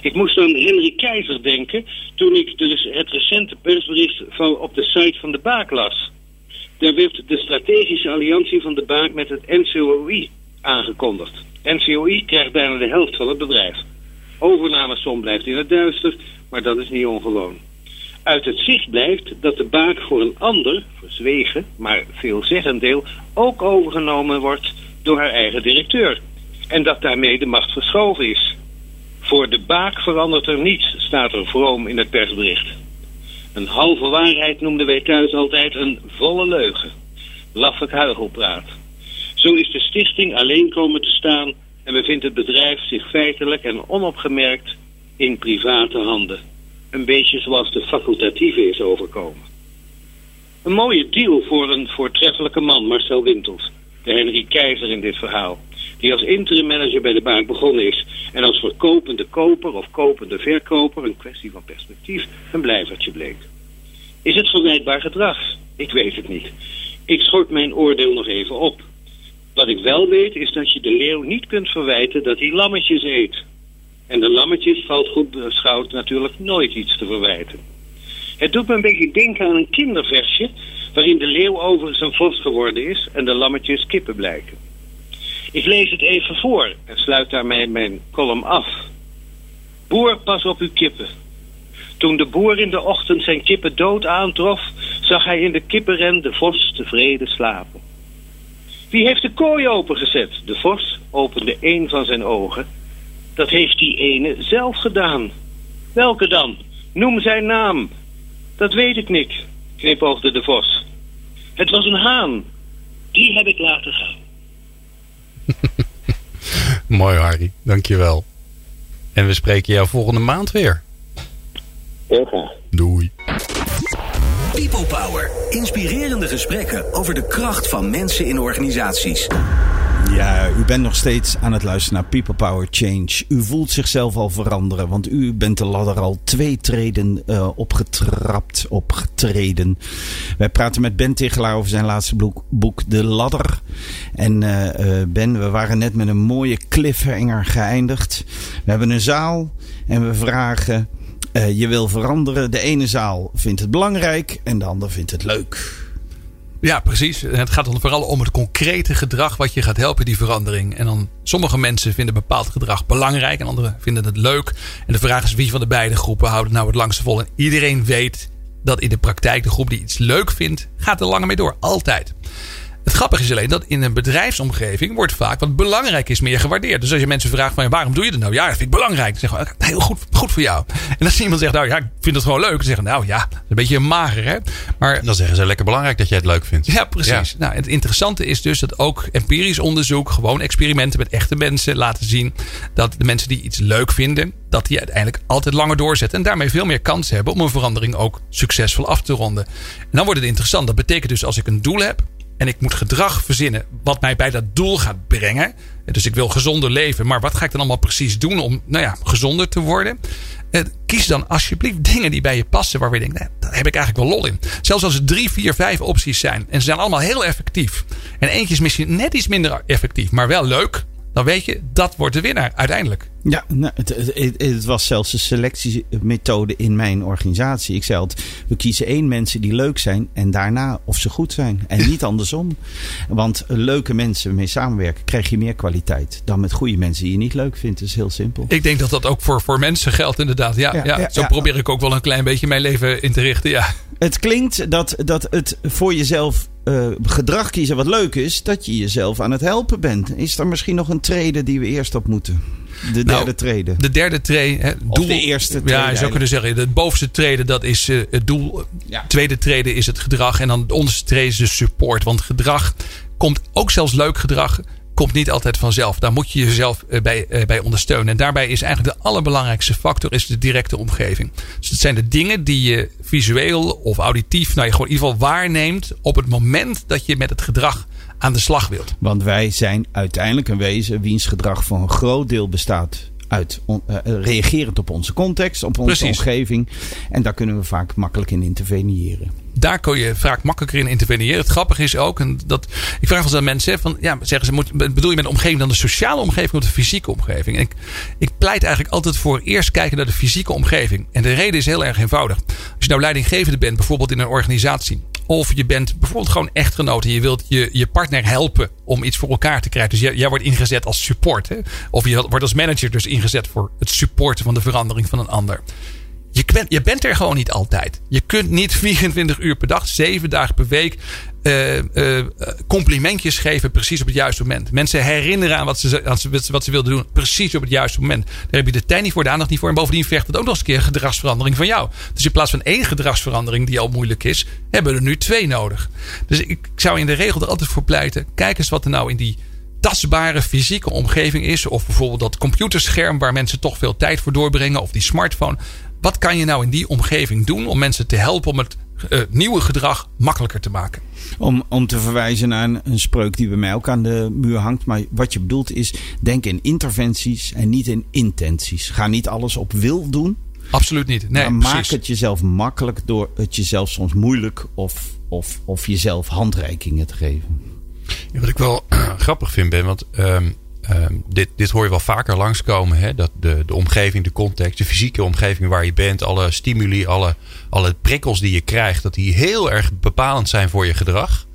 ik moest aan Henry Keizer denken toen ik de, het recente persbericht van, op de site van de Baak las. Daar werd de strategische alliantie van de Baak met het NCOI aangekondigd. NCOI krijgt bijna de helft van het bedrijf. Overnamesom blijft in het duister, maar dat is niet ongewoon. Uit het zicht blijkt dat de baak voor een ander, verzwegen, maar veelzeggend deel, ook overgenomen wordt door haar eigen directeur. En dat daarmee de macht verschoven is. Voor de baak verandert er niets, staat er vroom in het persbericht. Een halve waarheid noemden wij thuis altijd een volle leugen. Laffelijk huigelpraat. Zo is de stichting alleen komen te staan en bevindt het bedrijf zich feitelijk en onopgemerkt in private handen. Een beetje zoals de facultatieve is overkomen. Een mooie deal voor een voortreffelijke man, Marcel Wintels. De Henry Keizer in dit verhaal. Die als interim manager bij de bank begonnen is. En als verkopende koper of kopende verkoper, een kwestie van perspectief, een blijvertje bleek. Is het verwijtbaar gedrag? Ik weet het niet. Ik schort mijn oordeel nog even op. Wat ik wel weet is dat je de leeuw niet kunt verwijten dat hij lammetjes eet. En de lammetjes valt goed beschouwd natuurlijk nooit iets te verwijten. Het doet me een beetje denken aan een kinderversje... waarin de leeuw overigens een vos geworden is... en de lammetjes kippen blijken. Ik lees het even voor en sluit daarmee mijn column af. Boer, pas op uw kippen. Toen de boer in de ochtend zijn kippen dood aantrof... zag hij in de kippenren de vos tevreden slapen. Wie heeft de kooi opengezet? De vos opende een van zijn ogen. Dat heeft die ene zelf gedaan. Welke dan? Noem zijn naam. Dat weet ik niet, knipoogde de vos. Het was een haan. Die heb ik laten gaan. Mooi Harry, dankjewel. En we spreken jou volgende maand weer. Heel graag. Doei. People Power. Inspirerende gesprekken over de kracht van mensen in organisaties. Ja, u bent nog steeds aan het luisteren naar People Power Change. U voelt zichzelf al veranderen, want u bent de ladder al twee treden uh, opgetrapt, opgetreden. Wij praten met Ben Tichelaar over zijn laatste boek, boek De Ladder. En uh, uh, Ben, we waren net met een mooie cliffhanger geëindigd. We hebben een zaal en we vragen... Je wil veranderen. De ene zaal vindt het belangrijk en de ander vindt het leuk. Ja, precies. Het gaat dan vooral om het concrete gedrag wat je gaat helpen, die verandering. En dan sommige mensen vinden bepaald gedrag belangrijk en anderen vinden het leuk. En de vraag is wie van de beide groepen houdt het nou het langste vol. En iedereen weet dat in de praktijk de groep die iets leuk vindt, gaat er langer mee door. Altijd. Het grappige is alleen dat in een bedrijfsomgeving wordt vaak wat belangrijk is meer gewaardeerd. Dus als je mensen vraagt van waarom doe je dat nou? Ja, dat vind ik belangrijk. Dan zeggen we, heel goed, goed voor jou. En als iemand zegt, nou ja, ik vind het gewoon leuk. Dan zeggen nou ja, een beetje mager hè. Maar dan zeggen ze lekker belangrijk dat jij het leuk vindt. Ja, precies. Ja. Nou, het interessante is dus dat ook empirisch onderzoek, gewoon experimenten met echte mensen laten zien dat de mensen die iets leuk vinden, dat die uiteindelijk altijd langer doorzetten. En daarmee veel meer kans hebben om een verandering ook succesvol af te ronden. En dan wordt het interessant. Dat betekent dus als ik een doel heb, en ik moet gedrag verzinnen wat mij bij dat doel gaat brengen. Dus ik wil gezonder leven. Maar wat ga ik dan allemaal precies doen om nou ja, gezonder te worden? Kies dan alsjeblieft dingen die bij je passen. Waar we denken, nou, daar heb ik eigenlijk wel lol in. Zelfs als er drie, vier, vijf opties zijn. En ze zijn allemaal heel effectief. En eentje is misschien net iets minder effectief. Maar wel leuk dan weet je, dat wordt de winnaar uiteindelijk. Ja, nou, het, het, het, was zelfs een selectiemethode in mijn organisatie. Ik zei altijd, we kiezen één mensen die leuk zijn en daarna of ze goed zijn. En niet andersom. Want leuke mensen mee samenwerken, krijg je meer kwaliteit dan met goede mensen die je niet leuk vindt. Dat is heel simpel. Ik denk dat dat ook voor, voor mensen geldt inderdaad. Ja, ja, ja zo ja, probeer ik ook wel een klein beetje mijn leven in te richten. Ja. Het klinkt dat, dat het voor jezelf uh, gedrag kiezen wat leuk is, dat je jezelf aan het helpen bent. Is er misschien nog een trede die we eerst op moeten? De derde nou, trede. De derde trede. Doel, of de eerste trede. Ja, je zou kunnen zeggen. De bovenste trede, dat is uh, het doel. Ja. Tweede trede is het gedrag. En dan de onderste trede is de support. Want gedrag komt ook zelfs leuk gedrag komt niet altijd vanzelf. Daar moet je jezelf bij, bij ondersteunen. En daarbij is eigenlijk de allerbelangrijkste factor is de directe omgeving. Dus het zijn de dingen die je visueel of auditief, nou je gewoon in ieder geval waarneemt op het moment dat je met het gedrag aan de slag wilt. Want wij zijn uiteindelijk een wezen wiens gedrag voor een groot deel bestaat uit uh, reagerend op onze context, op onze Precies. omgeving. En daar kunnen we vaak makkelijk in interveneren. Daar kun je vaak makkelijker in interveneren. Het grappige is ook, en dat, ik vraag wel eens aan mensen, van, ja, zeggen ze, bedoel je met de omgeving dan de sociale omgeving of de fysieke omgeving? Ik, ik pleit eigenlijk altijd voor eerst kijken naar de fysieke omgeving. En de reden is heel erg eenvoudig. Als je nou leidinggevende bent, bijvoorbeeld in een organisatie, of je bent bijvoorbeeld gewoon echtgenoot en je wilt je, je partner helpen om iets voor elkaar te krijgen. Dus jij, jij wordt ingezet als support. Hè? Of je wordt als manager dus ingezet voor het supporten van de verandering van een ander. Je, bent, je bent er gewoon niet altijd. Je kunt niet 24 uur per dag, 7 dagen per week uh, uh, complimentjes geven precies op het juiste moment. Mensen herinneren aan wat ze, wat ze wilden doen precies op het juiste moment. Daar heb je de tijd niet voor, de aandacht niet voor. En bovendien vergt het ook nog eens een keer gedragsverandering van jou. Dus in plaats van één gedragsverandering die al moeilijk is, hebben we er nu twee nodig. Dus ik zou in de regel er altijd voor pleiten. Kijk eens wat er nou in die tastbare fysieke omgeving is. Of bijvoorbeeld dat computerscherm waar mensen toch veel tijd voor doorbrengen. Of die smartphone. Wat kan je nou in die omgeving doen om mensen te helpen om het uh, nieuwe gedrag makkelijker te maken? Om, om te verwijzen naar een, een, spreuk die bij mij ook aan de muur hangt. Maar wat je bedoelt is, denk in interventies en niet in intenties. Ga niet alles op wil doen. Absoluut niet. Nee, maar maak het jezelf makkelijk door het jezelf soms moeilijk of, of, of jezelf handreikingen te geven. Ja, wat ik wel grappig vind, Ben, want um, um, dit, dit hoor je wel vaker langskomen. Hè? Dat de, de omgeving, de context, de fysieke omgeving waar je bent, alle stimuli, alle, alle prikkels die je krijgt, dat die heel erg bepalend zijn voor je gedrag.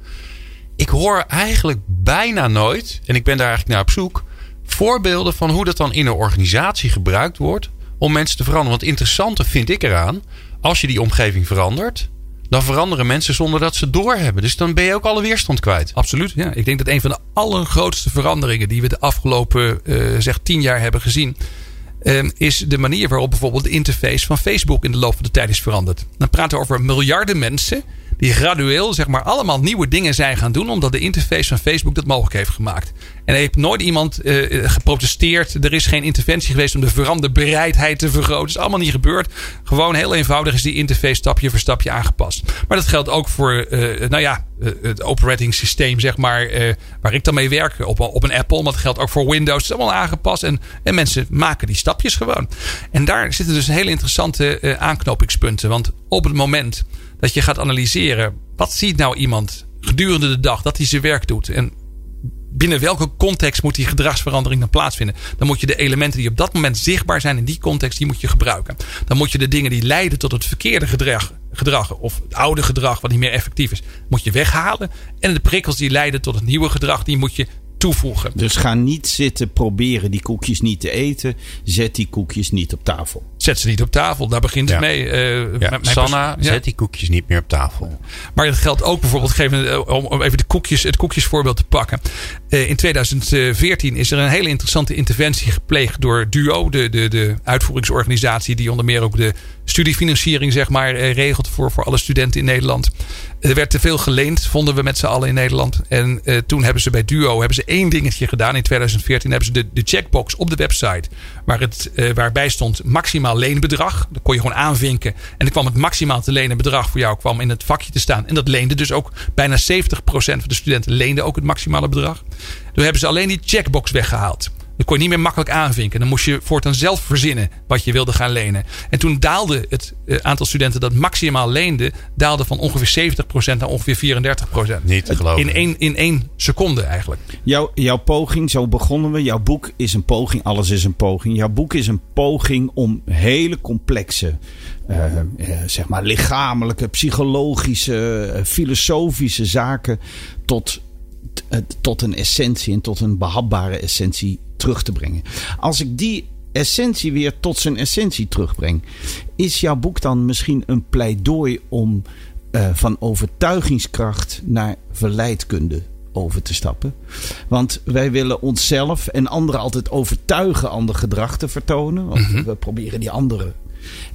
Ik hoor eigenlijk bijna nooit, en ik ben daar eigenlijk naar op zoek, voorbeelden van hoe dat dan in een organisatie gebruikt wordt om mensen te veranderen. Want het interessante vind ik eraan, als je die omgeving verandert, dan veranderen mensen zonder dat ze doorhebben. Dus dan ben je ook alle weerstand kwijt. Absoluut. Ja. Ik denk dat een van de allergrootste veranderingen die we de afgelopen uh, zeg tien jaar hebben gezien. Uh, is de manier waarop bijvoorbeeld de interface van Facebook in de loop van de tijd is veranderd. Dan praten we over miljarden mensen die gradueel zeg maar allemaal nieuwe dingen zijn gaan doen. Omdat de interface van Facebook dat mogelijk heeft gemaakt. En er heeft nooit iemand uh, geprotesteerd. Er is geen interventie geweest om de veranderbereidheid te vergroten. Dat is allemaal niet gebeurd. Gewoon heel eenvoudig is die interface stapje voor stapje aangepast. Maar dat geldt ook voor, uh, nou ja, het operating systeem, zeg maar, waar ik dan mee werk op, op een Apple. Maar dat geldt ook voor Windows. Het is allemaal aangepast. En, en mensen maken die stapjes gewoon. En daar zitten dus hele interessante aanknopingspunten. Want op het moment dat je gaat analyseren. Wat ziet nou iemand gedurende de dag dat hij zijn werk doet? En binnen welke context moet die gedragsverandering dan plaatsvinden? Dan moet je de elementen die op dat moment zichtbaar zijn in die context, die moet je gebruiken. Dan moet je de dingen die leiden tot het verkeerde gedrag, gedrag of het oude gedrag wat niet meer effectief is, moet je weghalen. En de prikkels die leiden tot het nieuwe gedrag, die moet je toevoegen. Dus ga niet zitten proberen die koekjes niet te eten. Zet die koekjes niet op tafel. Zet ze niet op tafel, daar begint het mee. Uh, ja. Sanna, zet die koekjes niet meer op tafel. Maar dat geldt ook bijvoorbeeld, eh, om even de koekjes, het koekjesvoorbeeld te pakken. Uh, in 2014 is er een hele interessante interventie gepleegd door DUO, de, de, de uitvoeringsorganisatie die onder meer ook de studiefinanciering zeg maar, regelt voor, alle studenten in Nederland. Er werd te veel geleend, vonden we met z'n allen in Nederland. En uh, toen hebben ze bij Duo hebben ze één dingetje gedaan. In 2014 hebben ze de, checkbox op de website. Het, waarbij stond maximaal leenbedrag. Dat kon je gewoon aanvinken. En dan kwam het maximaal te lenen bedrag voor jou kwam in het vakje te staan. En dat leende dus ook bijna 70% van de studenten leende ook het maximale bedrag. Toen hebben ze alleen die checkbox weggehaald. Dan kon je niet meer makkelijk aanvinken. Dan moest je voortaan zelf verzinnen wat je wilde gaan lenen. En toen daalde het eh, aantal studenten dat maximaal leende, daalde van ongeveer 70% naar ongeveer 34%. Niet te geloven. In één, in één seconde eigenlijk. Jouw, jouw poging, zo begonnen we. Jouw boek is een poging. Alles is een poging. Jouw boek is een poging om hele complexe uh, zeg maar lichamelijke, psychologische, uh, filosofische zaken tot, tot een essentie en tot een behapbare essentie terug te brengen. Als ik die essentie weer tot zijn essentie terugbreng, is jouw boek dan misschien een pleidooi om uh, van overtuigingskracht naar verleidkunde over te stappen. Want wij willen onszelf en anderen altijd overtuigen ander gedrag te vertonen. Want mm -hmm. we proberen die anderen.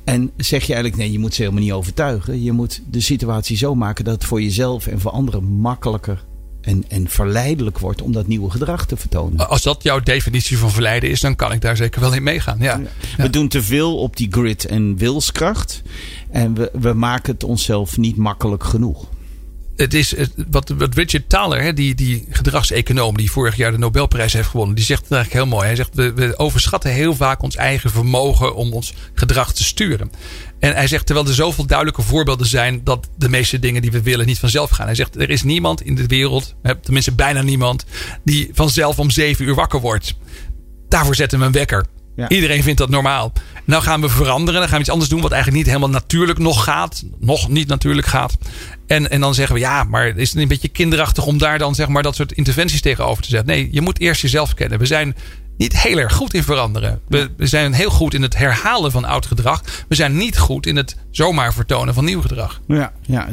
En zeg je eigenlijk, nee, je moet ze helemaal niet overtuigen. Je moet de situatie zo maken dat het voor jezelf en voor anderen makkelijker en, en verleidelijk wordt om dat nieuwe gedrag te vertonen. Als dat jouw definitie van verleiden is, dan kan ik daar zeker wel in meegaan. Ja. We ja. doen te veel op die grit en wilskracht. En we, we maken het onszelf niet makkelijk genoeg. Het is wat, wat Richard Thaler, die, die gedragseconoom die vorig jaar de Nobelprijs heeft gewonnen, die zegt het eigenlijk heel mooi. Hij zegt: we, we overschatten heel vaak ons eigen vermogen om ons gedrag te sturen. En hij zegt, terwijl er zoveel duidelijke voorbeelden zijn dat de meeste dingen die we willen niet vanzelf gaan. Hij zegt, er is niemand in de wereld, tenminste bijna niemand, die vanzelf om zeven uur wakker wordt. Daarvoor zetten we een wekker. Ja. Iedereen vindt dat normaal. Nou gaan we veranderen. Dan gaan we iets anders doen wat eigenlijk niet helemaal natuurlijk nog gaat. Nog niet natuurlijk gaat. En, en dan zeggen we ja, maar is het een beetje kinderachtig om daar dan zeg maar dat soort interventies tegenover te zetten? Nee, je moet eerst jezelf kennen. We zijn niet heel erg goed in veranderen. We, we zijn heel goed in het herhalen van oud gedrag. We zijn niet goed in het zomaar vertonen van nieuw gedrag. Ja, ja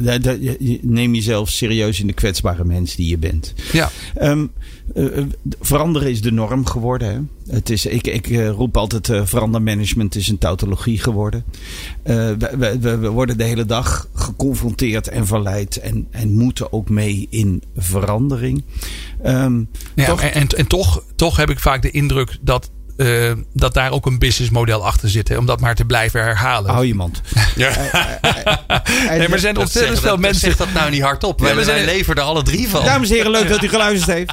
neem jezelf serieus in de kwetsbare mens die je bent. Ja. Ehm, eh, eh, veranderen is de norm geworden. Hè? Het is, ik ik eh, roep altijd: verandermanagement is een tautologie geworden. We, we, worden de hele dag geconfronteerd en verleid en, en moeten ook mee in verandering. Ehm, Ja, toch- En, en, en toch, toch heb ik vaak de indruk dat, eh, dat daar ook een businessmodel achter zit. Hè, om dat maar te blijven herhalen. hou je mand. Ja. En- Nee, maar er zijn ontzettend veel dat- mensen. Zeg dat nou niet hardop. Ja, Wij, we zijn- er alle drie van. Dames en heren, leuk dat u geluisterd heeft.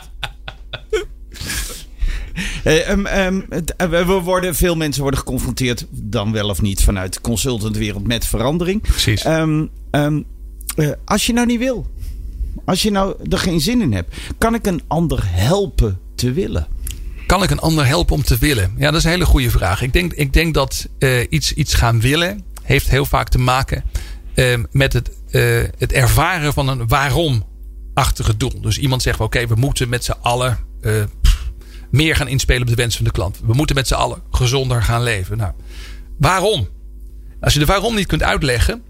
Eh, ehm, ehm, eh, we worden, veel mensen worden geconfronteerd, dan wel of niet, vanuit de consultantwereld met verandering. Precies. Ehm, ehm, eh, als je nou niet wil, als je nou er geen zin in hebt, kan ik een ander helpen te willen? Kan ik een ander helpen om te willen? Ja, dat is een hele goede vraag. Ik denk, ik denk dat eh, iets, iets gaan willen heeft heel vaak te maken eh, met het, eh, het ervaren van een waarom-achtige doel. Dus iemand zegt, oké, we moeten met z'n allen eh, meer gaan inspelen op de wens van de klant. We moeten met z'n allen gezonder gaan leven. Nou, waarom? Als je de waarom niet kunt uitleggen,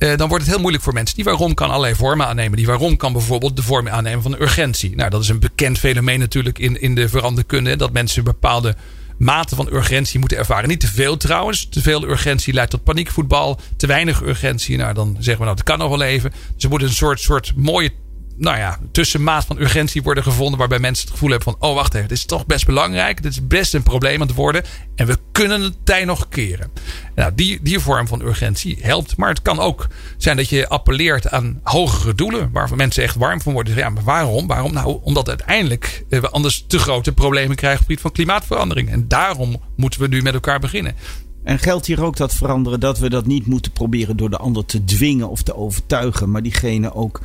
eh, dan wordt het heel moeilijk voor mensen. Die waarom kan allerlei vormen aannemen. Die waarom kan bijvoorbeeld de vorm aannemen van urgentie. Nou, dat is een bekend fenomeen natuurlijk in, in de veranderkunde. Dat mensen een bepaalde mate van urgentie moeten ervaren. Niet te veel trouwens. Te veel urgentie leidt tot paniekvoetbal. Te weinig urgentie, nou dan zeggen we nou, dat kan nog wel even. Dus er moet een soort, soort mooie nou ja, tussenmaat van urgentie worden gevonden. Waarbij mensen het gevoel hebben van: oh, wacht even, dit is toch best belangrijk. Dit is best een probleem aan het worden. En we kunnen het tij nog keren. Nou, die, die vorm van urgentie helpt. Maar het kan ook zijn dat je appelleert aan hogere doelen. Waarvan mensen echt warm van worden. Ja, maar waarom? Waarom? Nou, omdat uiteindelijk eh, we anders te grote problemen krijgen op het gebied van klimaatverandering. En daarom moeten we nu met elkaar beginnen. En geldt hier ook dat veranderen dat we dat niet moeten proberen door de ander te dwingen of te overtuigen, maar diegene ook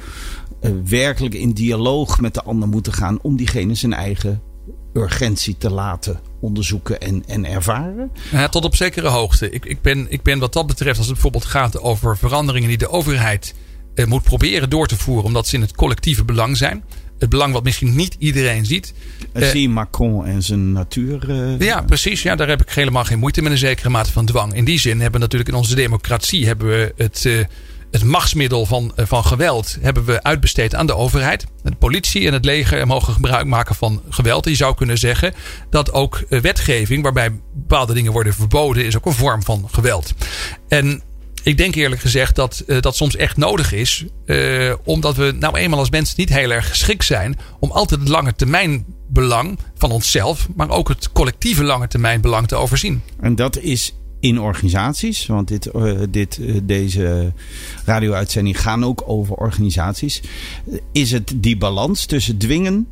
werkelijk in dialoog met de ander moeten gaan om diegene zijn eigen urgentie te laten onderzoeken en, en ervaren? Ja, tot op zekere hoogte. Ik, ik, ben, ik ben wat dat betreft, als het bijvoorbeeld gaat over veranderingen die de overheid eh, moet proberen door te voeren, omdat ze in het collectieve belang zijn. Het belang wat misschien niet iedereen ziet. Uh, Eh, zie Macron en zijn natuur. eh, Ja, precies. Ja, daar heb ik helemaal geen moeite met een zekere mate van dwang. In die zin hebben we natuurlijk in onze democratie hebben we het, eh, het machtsmiddel van, eh, van geweld hebben we uitbesteed aan de overheid. De politie en het leger mogen gebruik maken van geweld. En je zou kunnen zeggen dat ook eh, wetgeving waarbij bepaalde dingen worden verboden is ook een vorm van geweld. En ik denk eerlijk gezegd dat uh, dat soms echt nodig is. Omdat we nou eenmaal als mensen niet heel erg geschikt zijn. om altijd het lange termijn belang van onszelf. maar ook het collectieve lange termijn belang te overzien. En dat is in organisaties. Want dit, uh, dit, deze radio-uitzending gaan ook over organisaties. Is het die balans tussen dwingen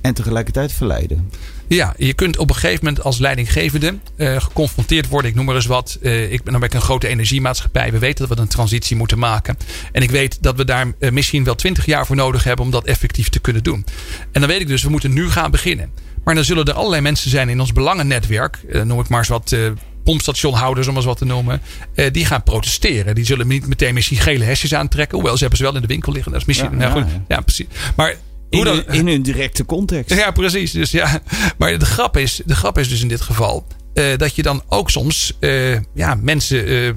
en tegelijkertijd verleiden? Ja, je kunt op een gegeven moment als leidinggevende uh, geconfronteerd worden. Ik noem maar eens wat. Ik ben, dan een grote energiemaatschappij. We weten dat we een transitie moeten maken. En ik weet dat we daar misschien wel twintig jaar voor nodig hebben om dat effectief te kunnen doen. En dan weet ik dus, we moeten nu gaan beginnen. Maar dan zullen er allerlei mensen zijn in ons belangennetwerk. noem ik maar eens wat pompstationhouders, om eens wat te noemen. Uh, die gaan protesteren. Die zullen niet meteen misschien gele hesjes aantrekken. Hoewel ze hebben ze wel in de winkel liggen. Dat is misschien. Ja, nou, ja, goed. ja. precies. Maar in, dan, in hun directe context. Ja, precies. Dus ja. Maar de grap is, de grap is dus in dit geval. Uh, dat je dan ook soms uh, ja, mensen uh,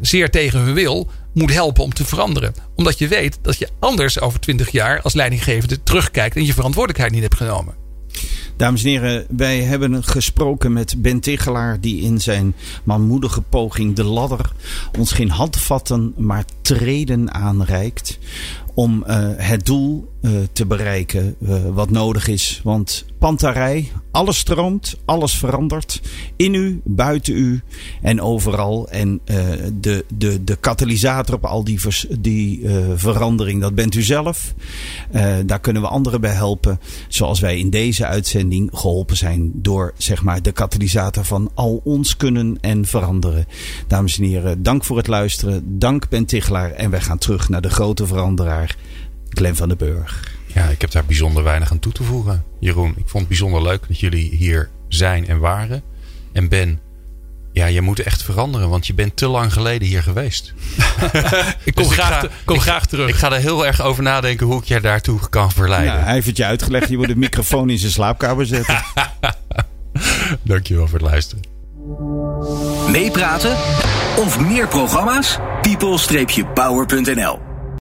zeer tegen hun wil moet helpen om te veranderen. Omdat je weet dat je anders over twintig jaar als leidinggevende terugkijkt en je verantwoordelijkheid niet hebt genomen. Dames en heren, wij hebben gesproken met Ben Tichelaar, die in zijn manmoedige poging de ladder ons geen handvatten, maar treden aanreikt. Om uh, het doel te bereiken uh, wat nodig is. Want pantarij, alles stroomt, alles verandert. In u, buiten u en overal. En de, de, de katalysator op al die, die verandering, dat bent u zelf. daar kunnen we anderen bij helpen. Zoals wij in deze uitzending geholpen zijn door zeg maar, de katalysator van al ons kunnen en veranderen. Dames en heren, dank voor het luisteren. Dank Ben Tichelaar. En wij gaan terug naar de grote veranderaar. Glenn van den Burg. Ja, ik heb daar bijzonder weinig aan toe te voegen. Jeroen, ik vond het bijzonder leuk dat jullie hier zijn en waren. En Ben, ja, je moet echt veranderen, want je bent te lang geleden hier geweest. ik kom, dus graag, ik ga, kom ik, graag terug. Ik ga er heel erg over nadenken hoe ik je daartoe kan verleiden. Ja, hij heeft het je uitgelegd. Je moet de microfoon in zijn slaapkamer zetten. Dankjewel voor het luisteren. Meepraten of meer programma's? people-power.nl